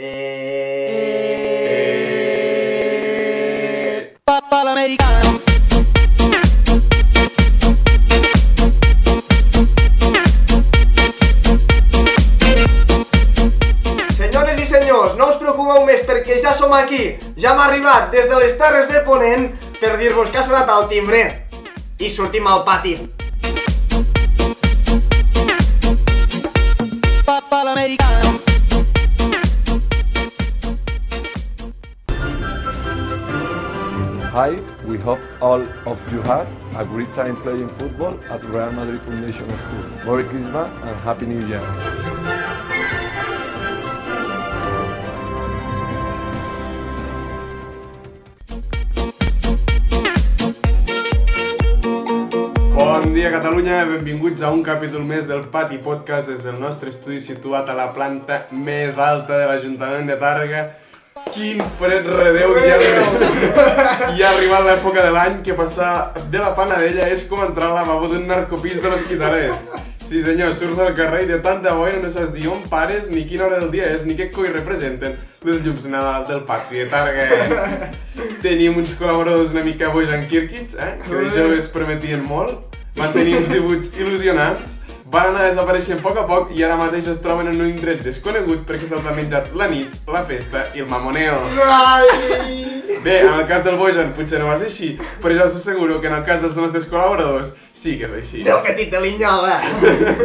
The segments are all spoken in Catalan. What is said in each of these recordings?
Eh... Papà l'americano. Senyores i senyors, no us preocupeu més perquè ja som aquí. Ja hem arribat des de les Terres de Ponent per dir-vos que ha sonat el timbre. I sortim al pati. Hi, we hope all of you had a great time playing football at Real Madrid Foundation School. Merry Christmas and Happy New Year. Bon dia Catalunya, benvinguts a un capítol més del Pati Podcast des del nostre estudi situat a la planta més alta de l'Ajuntament de Tàrrega. Quin fred redeu ha, i ha arribat l'època de l'any que passar de la Panadella és com entrar al lavabo d'un narcopís de l'Hospitalet. Sí senyor, surts al carrer i de tanta boia no saps ni on pares, ni quina hora del dia és, ni què coi representen les llums de Nadal del pati de Tàrrega. Teníem uns col·laboradors una mica Bojan Kirkic, eh? que de joves prometien molt, van tenir uns dibuts il·lusionants, van anar desapareixent a poc a poc i ara mateix es troben en un indret desconegut perquè se'ls ha menjat la nit, la festa i el mamoneo. Ai! Bé, en el cas del Bojan potser no va ser així, però ja us asseguro que en el cas dels nostres col·laboradors sí que és així. Del petit de Linyola.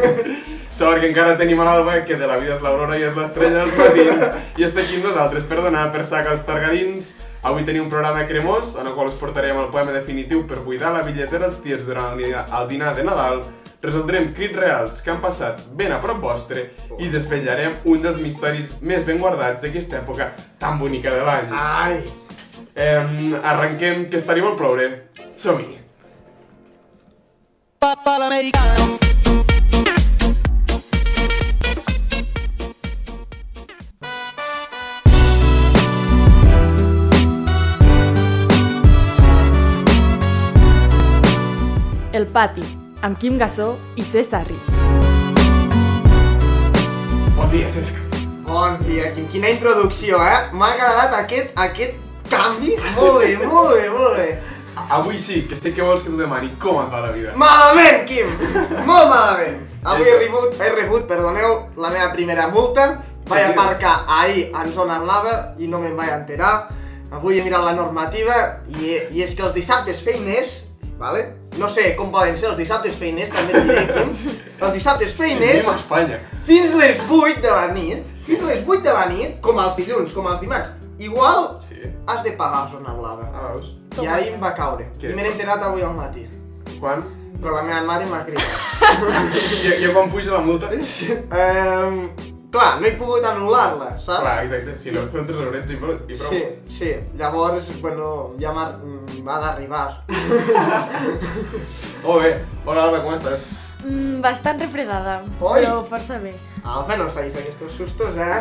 Sort que encara tenim a l'Alba, que de la vida és l'aurora i és l'estrella dels matins, i està aquí amb nosaltres per donar per sac als targarins. Avui tenim un programa cremós, en el qual us portarem el poema definitiu per buidar la bitlletera als tiets durant el dinar de Nadal, resoldrem crits reals que han passat ben a prop vostre i desvetllarem un dels misteris més ben guardats d'aquesta època tan bonica de l'any. Ai! Eh, arrenquem, que estaria molt ploure. Som-hi! Papà l'americano. El pati, amb Quim Gassó i César Ri. Bon dia, Cesc. Bon dia, Quim. Quina introducció, eh? M'ha agradat aquest, aquest canvi. Molt bé, molt bé, molt bé. Avui sí, que sé que vols que t'ho demani. Com et va la vida? Malament, Quim! Molt malament. Avui he rebut, he rebut, perdoneu, la meva primera multa. Vaig aparcar ahir en zona blava i no me'n vaig enterar. Avui he mirat la normativa i, i és que els dissabtes feiners, vale? No sé com poden ser els dissabtes feiners, també et diré. Els dissabtes Sí, feiners, a Espanya. fins les 8 de la nit, fins les 8 de la nit, com els dilluns, com els dimarts, igual Sí. has de pagar zona blava. Ah, veus? I ahir em va caure. Què? I m'he enterat avui al matí. Quan? Però la meva mare m'ha cridat. I, I quan puja la multa? Ehm, clar, no he pogut anul·lar-la, saps? Clar, exacte. Si no són 3 eurets i prou. I prou. Sí, sí. Llavors, bueno, ja m'ha m'ha d'arribar. Molt bé. Hola, Alba, com estàs? Mm, bastant refredada, Oi! però força bé. Alfa, no facis aquests sustos, eh?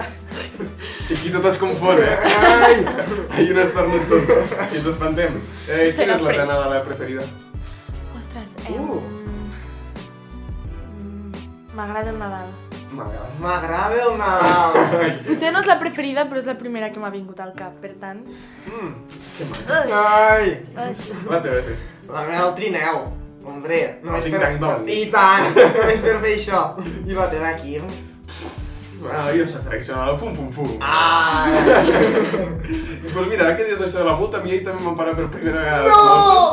Que aquí tot es confon, eh? Ai! Hay un esternut tot. I ens espantem. Eh, Se quina és la teva Nadal preferida? Ostres, eh... Uh. mm, M'agrada el Nadal. M'agrada. El Nadal. Potser no és la preferida, però és la primera que m'ha vingut al cap, per tant... Mm. Que maco. Ai! Ai. La teva és. La meva el trineu. Hombre, només per... I tant, només per fer això. I la teva aquí. Ah, jo sé fraccionar el fum fum fum. Ai! Pues mira, ara que dius això de la multa, a mi ahir també m'han parat per primera vegada No! Mossos,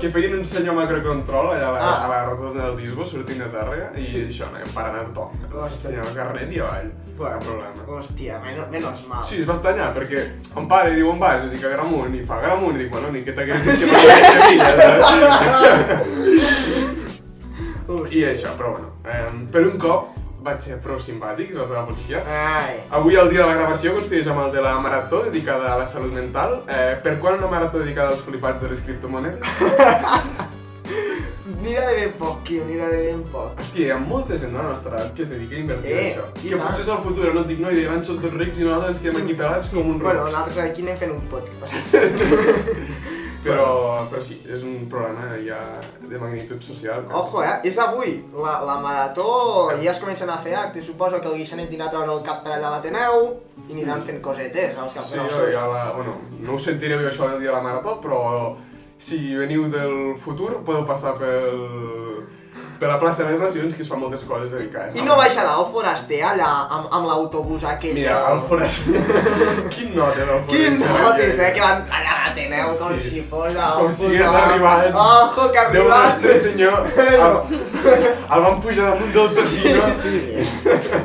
que feien un senyor macrocontrol allà a la, Ah. a la rotonda del Disbo, sortint de Tàrrega, i això, anàvem parant a toc. El senyor el carnet i avall, cap problema. Hòstia, menos, menos mal. Sí, es va estranyar, perquè em pare diu on vas? Jo dic a Gramunt, i fa Gramunt, i dic, bueno, ni que t'hagués dit que m'agrada a Sevilla, saps? I això, però bueno, eh, per un cop vaig ser prou simpàtics, els de la policia. Ai. Avui, el dia de la gravació, coincideix amb el de la marató dedicada a la salut mental. Eh, per quan una marató dedicada als flipats de les criptomonedes? N'ira de ben poc, Quim, n'ira de ben poc. Hòstia, hi ha molta gent de la nostra edat que es dedica a invertir Eh, en això. Que tant. potser és el futur, no et dic, no, i de grans són tots rics i nosaltres ens quedem aquí pelats com un Bueno, rocs. nosaltres aquí anem fent un podcast. Però, però sí, és un problema ja de magnitud social. que- Ojo, eh? És avui. La, la marató ja es comencen a fer actes. Suposo que el Guixanet anirà a treure el cap per allà a l'Ateneu i aniran fent cosetes als caps Sí, jo, ja la, bueno, no ho sentireu això del dia de la marató, però si veniu del futur podeu passar pel, per la plaça de les Nacions, que es fan moltes coses dedicades. I no baixarà el foraster allà amb, amb l'autobús aquell. Mira, el foraster... Quin notes, el foraster. Quin notes, eh? Que van allà a l'Ateneu com Sí. si fos. Com si hagués arribat Ojo, que ha Déu arribat. nostre senyor, el, el van pujar damunt del tocino. Sí.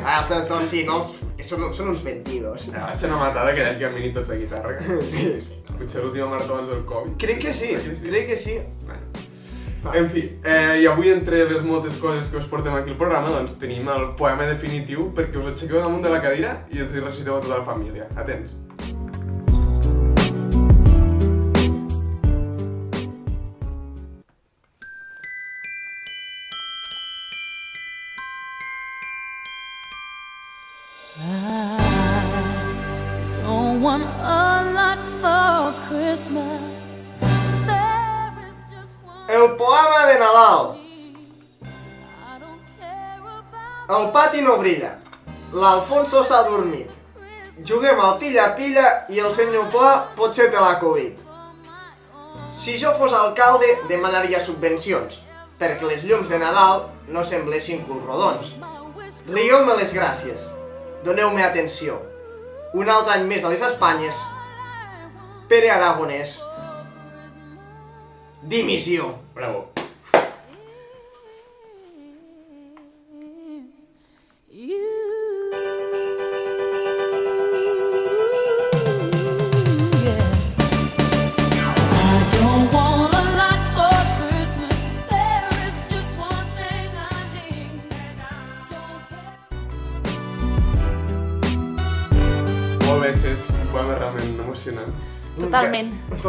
Ah, els del Tocinos són, són uns vendidos. Va ser una matada que que han tots a guitarra. Sí, sí. Potser l'última marató abans del Covid. Crec que sí, crec que sí. Bueno. En fi, eh, i avui entre les moltes coses que us portem aquí al programa, doncs tenim el poema definitiu perquè us aixequeu damunt de la cadira i els hi reciteu a tota la família. Atents. El pati no brilla. L'Alfonso s'ha dormit. Juguem al pilla-pilla i el senyor Pla potser té la Covid. Si jo fos alcalde, demanaria subvencions, perquè les llums de Nadal no semblessin culs rodons. Rieu-me les gràcies. Doneu-me atenció. Un altre any més a les Espanyes. Pere Aragonès. Dimissió. Bravo.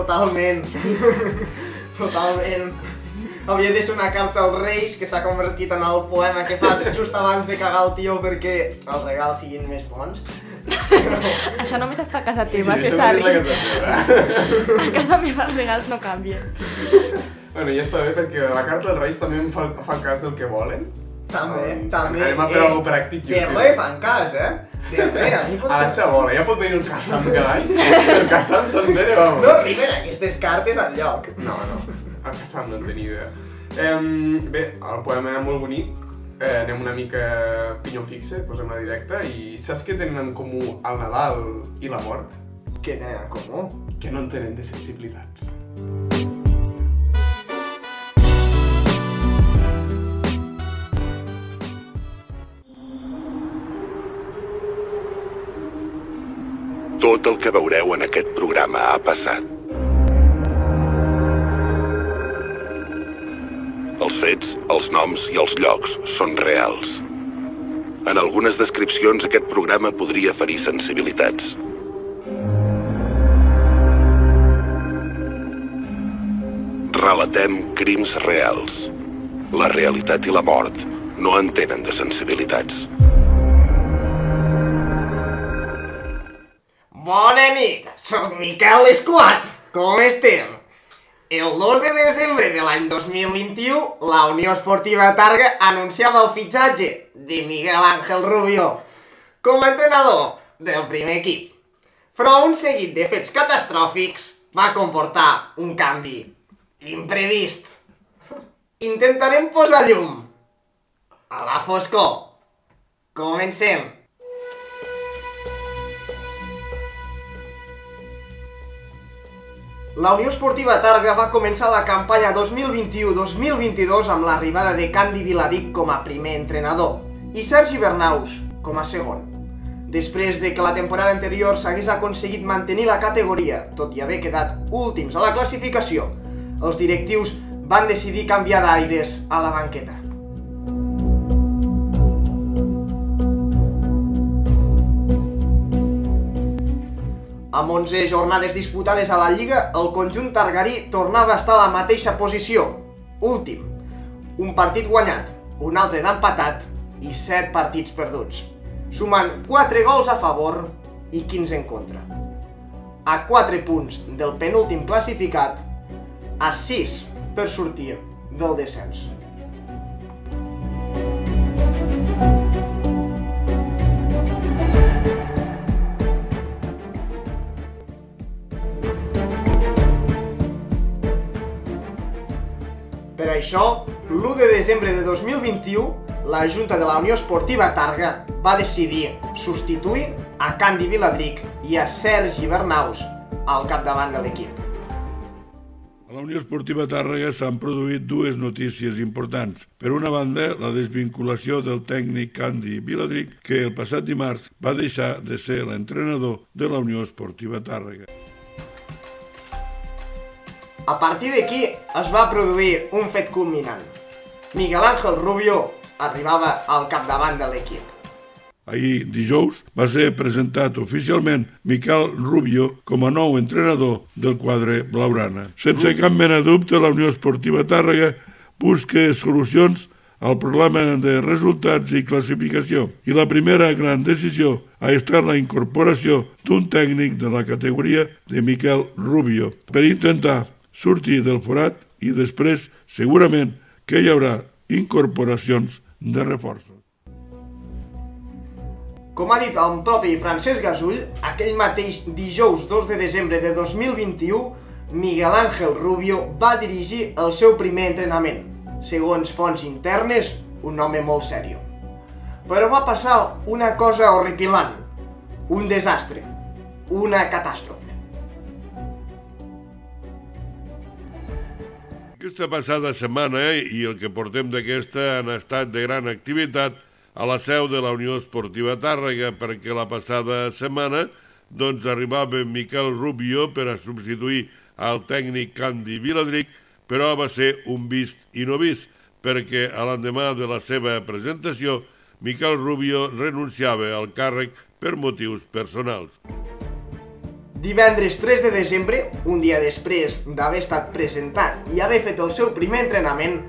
Totalment. Totalment. Totalment. Havia de ser una carta als Reis que s'ha convertit en el poema que fas just abans de cagar el tio perquè els regals siguin més bons. Això només es fa a casa teva, això Cesari. només la casa teva. A casa meva els regals no canvien. Bueno, ja està bé perquè la carta dels Reis també em fa, fa cas del que volen. També, Doncs, també. anem a fer alguna cosa pràctic De útil. res fan cas, eh? De res, a mi pot A la ser... bola, ja pot venir el Kassam cada any. El Kassam s'entén, vamos. No arriben aquestes cartes al lloc. No, no, el Kassam no en tenia idea. Um, bé, el poema és molt bonic, eh, anem una mica pinyó fixe, posem la directa, i saps què tenen en comú el Nadal i la mort? Què tenen en comú? Que no en tenen de sensibilitats. Tot el que veureu en aquest programa ha passat. Els fets, els noms i els llocs són reals. En algunes descripcions aquest programa podria ferir sensibilitats. Relatem crims reals. La realitat i la mort no entenen de sensibilitats. Bona nit, sóc Miquel Esquat. Com estem? El 2 de desembre de l'any 2021, la Unió Esportiva Targa anunciava el fitxatge de Miguel Ángel Rubio com a entrenador del primer equip. Però un seguit de fets catastròfics va comportar un canvi imprevist. Intentarem posar llum a la foscor. Comencem. La Unió Esportiva Targa va començar la campanya 2021-2022 amb l'arribada de Candy Viladic com a primer entrenador i Sergi Bernaus com a segon. Després de que la temporada anterior s'hagués aconseguit mantenir la categoria, tot i haver quedat últims a la classificació, els directius van decidir canviar d'aires a la banqueta. Amb 11 jornades disputades a la Lliga, el conjunt targarí tornava a estar a la mateixa posició, últim. Un partit guanyat, un altre d'empatat i 7 partits perduts, sumant 4 gols a favor i 15 en contra. A 4 punts del penúltim classificat, a 6 per sortir del descens. Això, l'1 de desembre de 2021, la Junta de la Unió Esportiva Targa va decidir substituir a Candy Viladric i a Sergi Bernaus al capdavant de l'equip. A la Unió Esportiva Tàrrega s'han produït dues notícies importants. Per una banda, la desvinculació del tècnic Candy Viladric, que el passat dimarts va deixar de ser l'entrenador de la Unió Esportiva Tàrrega. A partir d'aquí es va produir un fet culminant. Miguel Ángel Rubio arribava al capdavant de l'equip. Ahir, dijous, va ser presentat oficialment Miquel Rubio com a nou entrenador del quadre Blaurana. Sense cap mena dubte, la Unió Esportiva Tàrrega busca solucions al problema de resultats i classificació. I la primera gran decisió ha estat la incorporació d'un tècnic de la categoria de Miquel Rubio per intentar sortir del forat i després segurament que hi haurà incorporacions de reforços. Com ha dit el propi Francesc Gasull, aquell mateix dijous 2 de desembre de 2021, Miguel Ángel Rubio va dirigir el seu primer entrenament. Segons fonts internes, un home molt sèrio. Però va passar una cosa horripilant, un desastre, una catàstrofe. Aquesta passada setmana eh, i el que portem d'aquesta han estat de gran activitat a la seu de la Unió Esportiva Tàrrega perquè la passada setmana doncs arribava Miquel Rubio per a substituir al tècnic Candy Viladric, però va ser un vist i no vist, perquè a l'endemà de la seva presentació Miquel Rubio renunciava al càrrec per motius personals. Divendres 3 de desembre, un dia després d'haver estat presentat i haver fet el seu primer entrenament,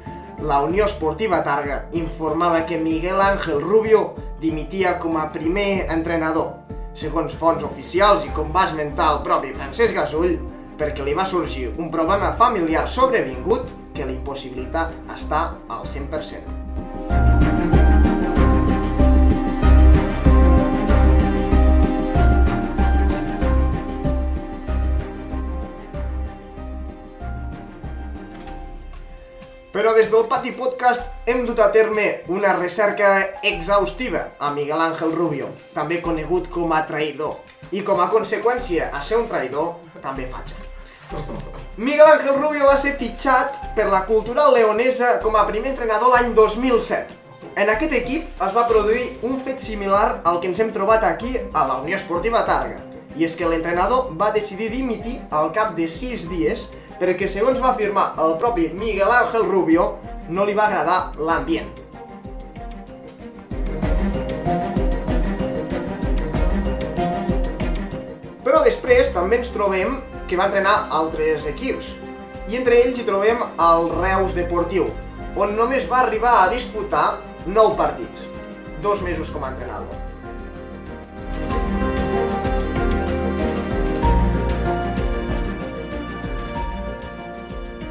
la Unió Esportiva Targa informava que Miguel Ángel Rubio dimitia com a primer entrenador, segons fonts oficials i com va esmentar el propi Francesc Gasull, perquè li va sorgir un problema familiar sobrevingut que li impossibilita estar al 100%. Però des del Pati Podcast hem dut a terme una recerca exhaustiva a Miguel Ángel Rubio, també conegut com a traïdor, i com a conseqüència a ser un traïdor, també fatxa. Miguel Ángel Rubio va ser fitxat per la cultural leonesa com a primer entrenador l'any 2007. En aquest equip es va produir un fet similar al que ens hem trobat aquí a la Unió Esportiva Targa, i és que l'entrenador va decidir dimitir al cap de 6 dies perquè segons va afirmar el propi Miguel Ángel Rubio, no li va agradar l'ambient. Però després també ens trobem que va entrenar altres equips, i entre ells hi trobem el Reus Deportiu, on només va arribar a disputar 9 partits, dos mesos com a entrenador.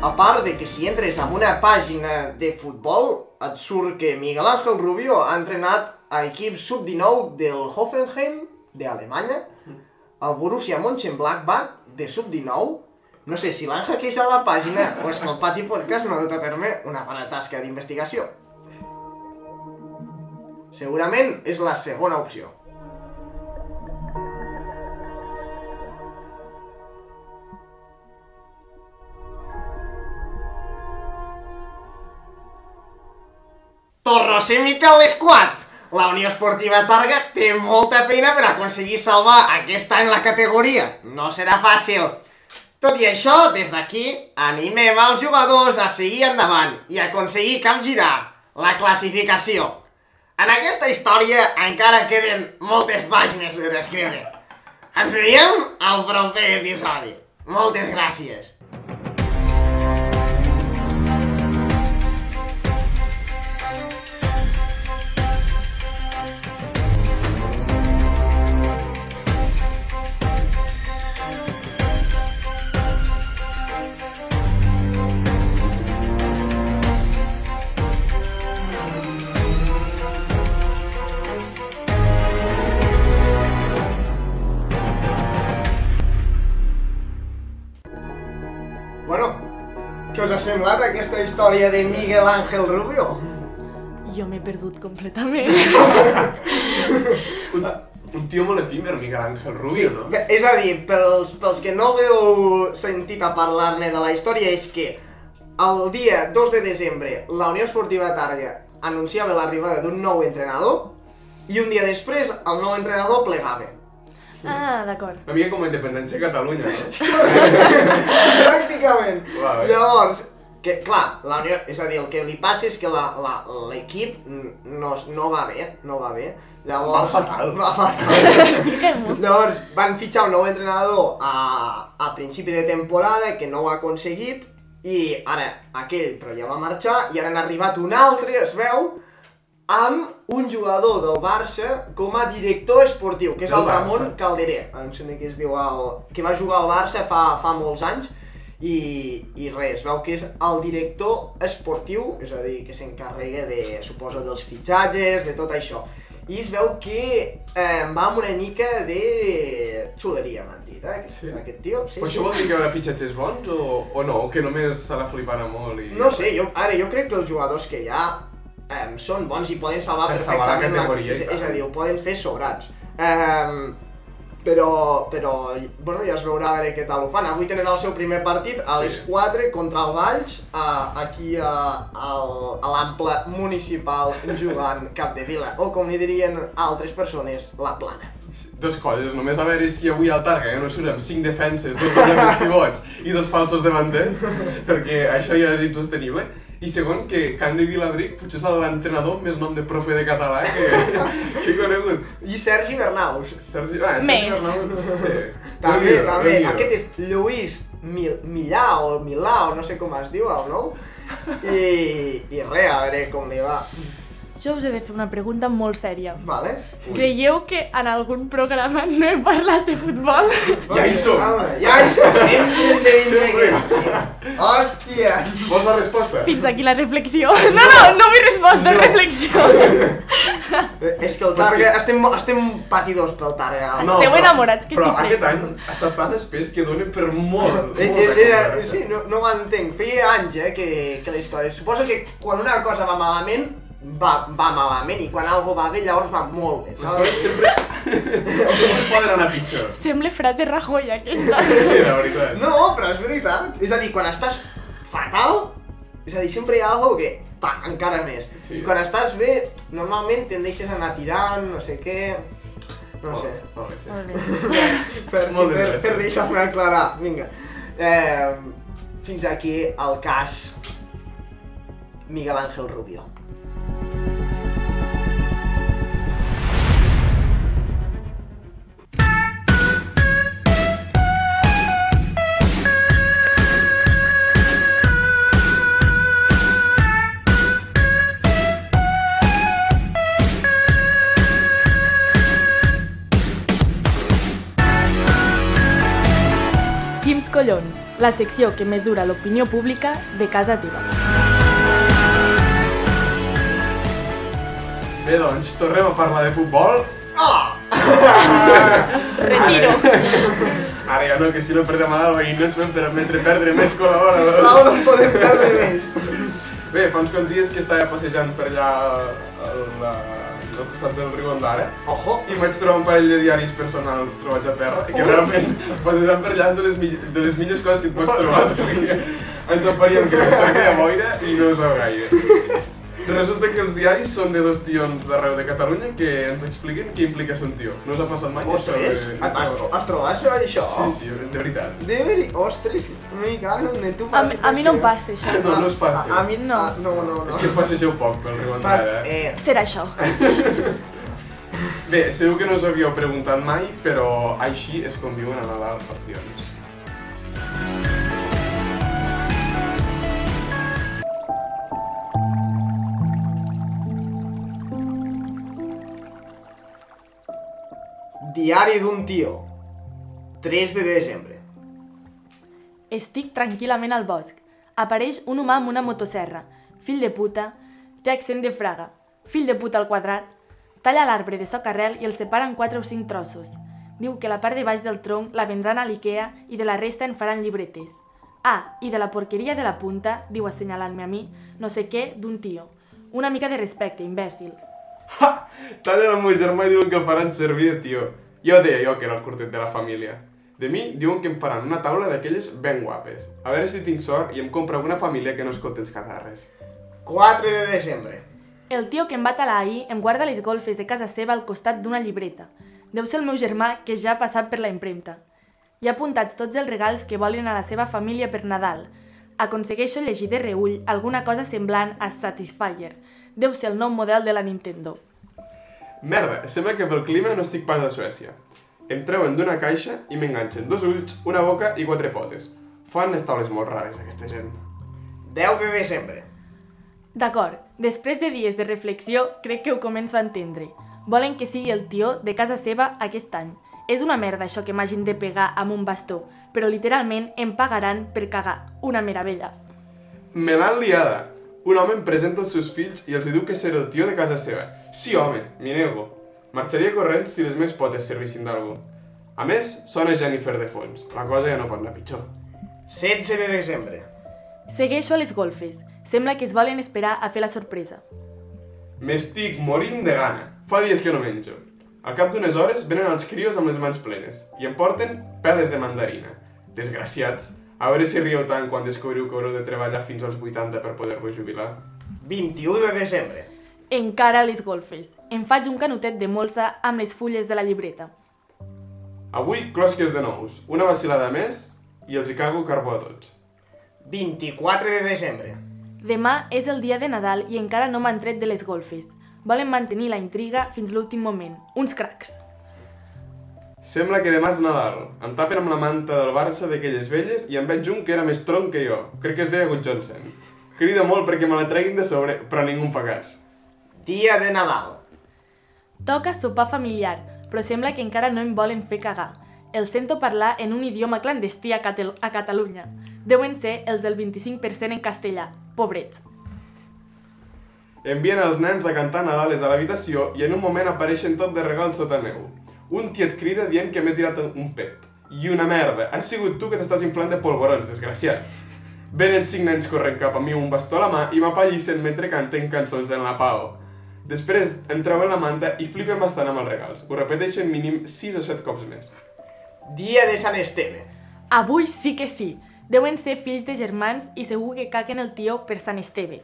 A part de que si entres en una pàgina de futbol, et surt que Miguel Ángel Rubio ha entrenat a equips sub-19 del Hoffenheim, d'Alemanya, el Borussia Mönchengladbach, de sub-19, no sé si l'han hackejat la pàgina o és que el Pati Podcast no ha dut a terme una bona tasca d'investigació. Segurament és la segona opció. Torrosímica a l'esquat! La Unió Esportiva Targa té molta feina per aconseguir salvar aquest any la categoria. No serà fàcil. Tot i això, des d'aquí, animem els jugadors a seguir endavant i aconseguir capgirar la classificació. En aquesta història encara queden moltes pàgines per escriure. Ens veiem al proper episodi. Moltes gràcies. Aquesta història de Miguel Ángel Rubio? Jo m'he perdut completament. Un, un tio molt efímer, Miguel Ángel Rubio, no? Bé, És a dir, pels, pels que no hagueu sentit a parlar-ne de la història, és que el dia 2 de desembre la Unió Esportiva Targa anunciava l'arribada d'un nou entrenador i un dia després el nou entrenador plegava. Ah, d'acord. Una mica com la independència de Catalunya, no? Pràcticament. Llavors, que clar, la Unió, és a dir, el que li passa és que la- la- l'equip no, no va bé, no va bé. Llavors, Va fatal. Va fatal. Llavors, van fitxar un nou entrenador a, a principi de temporada que no ho ha aconseguit i ara aquell però ja va marxar i ara han arribat un altre, es veu, amb un jugador del Barça com a director esportiu, que és el Ramon? Calderé, em sembla que es diu el... que va jugar al Barça fa, fa molts anys i, i res, veu que és el director esportiu, és a dir, que s'encarrega de, suposo, dels fitxatges, de tot això. I es veu que eh, va amb una mica de xuleria, m'han dit, eh, aquest, Sí. aquest tio. Sí, Però sí. això vol dir que haurà fitxatges bons o, o no? O que només se la flipana molt i... No sé, jo, ara jo crec que els jugadors que hi ha eh, són bons i poden salvar Per salvar la perfectament categoria i és, és a dir, ho poden fer sobrats. Eh, però, però, bueno, ja es veurà a veure què tal ho fan. Avui tenen el seu primer partit a Sí. les 4 contra el Valls, a, aquí a, a l'ample municipal jugant Capdevila, o com li dirien altres persones, la plana. Dos coses, només a veure si avui al Targa ja no surt amb 5 defenses, dos pivots i dos falsos davanters, perquè això ja és insostenible. I segon, que Can de Viladric potser és l'entrenador amb més nom de profe de català que, que he conegut. I Sergi Bernaus. Sergi, ah, Sergi Més. Arnau, sí. També, Déu-n'hi-do, també. Déu-n'hi-do. Aquest és Lluís Mil Millà o Milà o no sé com es diu el nou. I, i res, a veure com li va. Jo us he de fer una pregunta molt sèria. Vale? Creieu que en algun programa no he parlat de futbol? Ja hi som. Home, ja hi som. Sempre Sempre. vindre Hòstia. Vols la resposta? Fins aquí la reflexió. No, no, no vull resposta, No. reflexió. És que el Targa, estem, estem patidors pel Targa. No. Esteu enamorats, que però estic aquest fent? any ha estat tan espès que dona per molt, Eh, eh, Era, sí, no, no ho entenc. Feia anys eh, que, que les coses... Suposo que quan una cosa va malament, va, va malament, i quan algo va bé, llavors va molt bé. Les saps? sempre, sempre poden anar pitjor. Sembla frase Rajoy aquesta. Sí, la veritat. No, però és veritat. És a dir, quan estàs fatal, és a dir, sempre hi ha alguna que, pa, encara més. Sí. I quan estàs bé, normalment tendeixes a anar tirant, no sé què... No sé. Molt bé, sí. Molt bé. Per, Molt per deixar-me aclarar, vinga. Eh, fins aquí el cas Miguel Ángel Rubio. Collons, la secció que mesura l'opinió pública de casa teva. Bé, doncs, tornem a parlar de futbol. Retiro. Ara ja no, que si no perdem a l'Alba i no ens vam permetre perdre més Sisplau, col·laboradors. no en podem perdre més. Bé, fa uns quants dies que estava passejant per allà al, la, al costat del riu Ondara Ojo. i vaig trobar un parell de diaris personals trobats a terra, que realment passejant per allà és de les, de les millors coses que et pots trobar, perquè ens aparíem que no sortia boira i no es veu gaire. Resulta que els diaris són de dos tions d'arreu de Catalunya que ens expliquen què implica ser un tio. No us ha passat mai? Ostres, això has, has trobat això? això? Sí, sí, de veritat. De veritat, ostres, me cago en tu A, mi- a mi no em passa això. No, no us passa. A, a mi No. ah, no, no, no. És que passegeu poc pel riu Ondara, eh? eh, Serà això. Bé, segur que no us havíeu preguntat mai, però així es conviuen a Nadal els tions. Diari d'un tio. 3 de desembre. Estic tranquil·lament al bosc. Apareix un humà amb una motosserra. Fill de puta, té accent de fraga. Fill de puta al quadrat. Talla l'arbre de socarrel i el separa en 4 o 5 trossos. Diu que la part de baix del tronc la vendran a l'Ikea i de la resta en faran llibretes. Ah, i de la porqueria de la punta, diu assenyalant-me a mi, no sé què, d'un tio. Una mica de respecte, imbècil. Ha! Tallen el meu germà i diuen que el faran servir de tio. Jo deia jo que era el curtet de la família. De mi diuen que em faran una taula d'aquelles ben guapes. A veure si tinc sort i em compra alguna família que no escolti els catarres. 4 de desembre. El tio que em va talar ahir em guarda les golfes de casa seva al costat d'una llibreta. Deu ser el meu germà que ja ha passat per la impremta. Hi ha apuntats tots els regals que volen a la seva família per Nadal. Aconsegueixo llegir de reull alguna cosa semblant a Satisfyer. Deu ser el nou model de la Nintendo. Merda, sembla que pel clima no estic pas a Suècia. Em treuen d'una caixa i m'enganxen dos ulls, una boca i quatre potes. Fan les taules molt rares, aquesta gent. 10 de desembre. D'acord, després de dies de reflexió, crec que ho començo a entendre. Volen que sigui el tió de casa seva aquest any. És una merda això que m'hagin de pegar amb un bastó, però literalment em pagaran per cagar. Una meravella. Me l'han liada. Un home em presenta els seus fills i els diu que seré el tio de casa seva. Sí, home, m'hi nego. Marxaria corrents si les meves potes servissin d'algú. A més, sona Jennifer de fons. La cosa ja no pot anar pitjor. 16 de desembre. Segueixo a les golfes. Sembla que es volen esperar a fer la sorpresa. M'estic morint de gana. Fa dies que no menjo. Al cap d'unes hores venen els crios amb les mans plenes i em porten peles de mandarina. Desgraciats. A veure si rieu tant quan descobriu que haureu de treballar fins als 80 per poder-vos jubilar. 21 de desembre. Encara a les golfes. Em faig un canutet de molsa amb les fulles de la llibreta. Avui, closques de nous. Una vacilada més i els hi cago carbó a tots. 24 de desembre. Demà és el dia de Nadal i encara no m'han tret de les golfes. Volen mantenir la intriga fins l'últim moment. Uns cracs. Sembla que demà és Nadal. Em tapen amb la manta del Barça d'aquelles velles i em veig un que era més tronc que jo. Crec que es deia Good Johnson. Crida molt perquè me la treguin de sobre, però ningú em fa cas. Dia de Nadal. Toca sopar familiar, però sembla que encara no em volen fer cagar. Els sento parlar en un idioma clandestí a, Catel a Catalunya. Deuen ser els del 25% en castellà. Pobrets. Envien els nens a cantar Nadales a l'habitació i en un moment apareixen tot de regal sota meu. Un tiet crida dient que m'he tirat un pet. I una merda, has sigut tu que t'estàs inflant de polvorons, desgraciat. Venen cinc nens corrent cap a mi amb un bastó a la mà i m'apallissen mentre canten cançons en la pau. Després em treuen la manta i flipen bastant amb els regals. Ho repeteixen mínim 6 o 7 cops més. Dia de Sant Esteve. Avui sí que sí. Deuen ser fills de germans i segur que caquen el tio per Sant Esteve.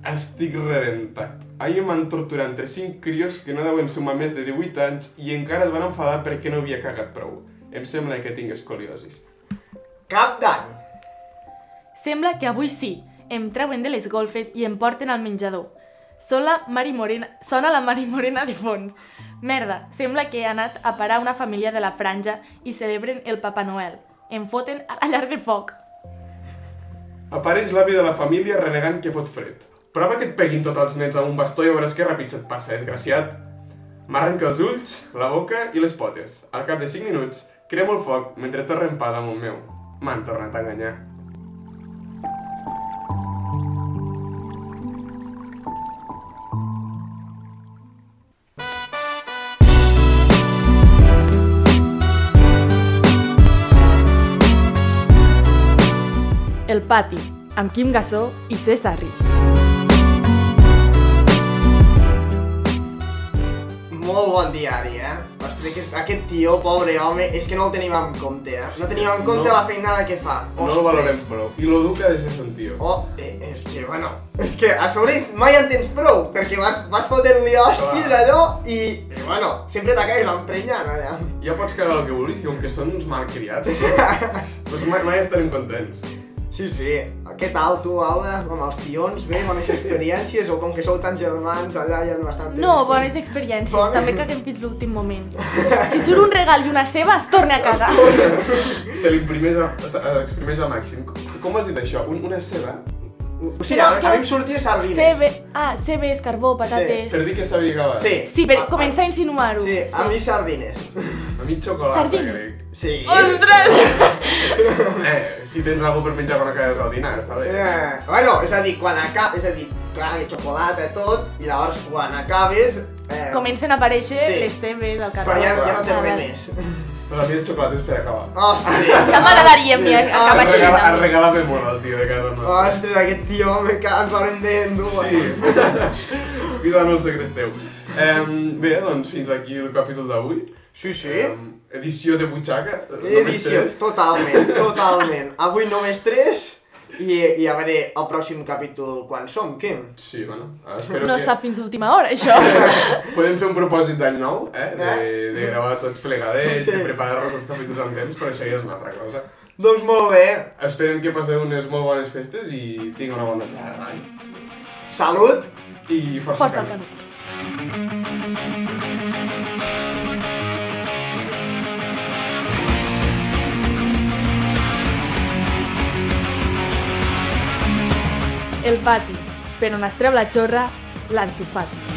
Estic rebentat. Ahir em van torturar entre 5 crios que no deuen sumar més de 18 anys i encara es van enfadar perquè no havia cagat prou. Em sembla que tinc escoliosis. Cap d'any. Sembla que avui sí. Em treuen de les golfes i em porten al menjador. Sona la Mari Morena, sona la Mari Morena de fons. Merda, sembla que he anat a parar una família de la franja i celebren el Papa Noel. Em foten a la llar de foc. Apareix l'avi de la família renegant que fot fred. Prova que et peguin tots els nens amb un bastó i veuràs que ràpid se't passa, desgraciat. M'arrenca els ulls, la boca i les potes. Al cap de 5 minuts, cremo el foc mentre torren pa damunt meu. M'han tornat a enganyar. El pati, amb Quim Gassó i César Ri. Molt bon diari, eh? Ostres, aquest, aquest tio, pobre home, és que no el tenim en compte, eh? No tenim en compte No. la feinada que fa. No el Ostres. valorem prou. I lo dur que ha de ser son tio. Oh, eh, és que, bueno, és que a sobre mai en tens prou, perquè vas, vas fotent-li hòsties allò i, i, bueno, sempre t'acabes emprenyant allà. Ja pots cagar el que vulguis, que com que són uns malcriats, doncs mai, mai estarem contents. Sí, sí. Què tal tu, Alba, amb els tions? Bé, bones experiències o com que sou tan germans, allà hi ha bastant No, bones experiències, Bones. també caguem fins l'últim moment. Si surt un regal i una ceba, es torna a cagar. Se l'imprimeix a, a, al màxim. Com, has dit això? Un, una ceba? O sigui, a, a mi em sortia sardines. Cebe, ah, cebes, carbó, patates... Per dir que sabia acabar. Sí. Sí, per A- començar a insinuar-ho. Sí, a mi sardines. A mi xocolata, Sardina. crec. Sí. Ostres! Eh, si tens alguna per menjar quan acabes el dinar, està bé. Eh, bueno, és a dir, quan acabes, és a dir, clar, que xocolata i tot, i llavors quan acabes... Eh, Comencen a aparèixer Sí. les teves al carrer. Però ja, ja no res veure. més. Però a mi el xocolata és per acabar. Hòstia. Ja m'agradaria a mi acabar així. regala, es també. regalava molt el tio de casa nostra. Ostres, aquest tio, me cago, ens haurem d'endur. Sí. Cuida, no el secresteu. Um, bé, doncs fins aquí el capítol d'avui. Sí, sí. Em, edició de butxaca. només Edició, tres. totalment, totalment. Avui només tres, i, i a veure el pròxim capítol quan som, Quim? Sí, bueno, espero No que... està fins a última hora, això. Podem fer un propòsit d'any nou, eh? De, Eh? de gravar tots plegadets, Sí. de preparar-nos els capítols en temps, però això ja és una altra cosa. Doncs molt bé. Esperem que passeu unes molt bones festes i tinc una bona entrada d'any. Salut. I força, Força camí. canut. El pati, per on es treu la xorra, l'ensofat.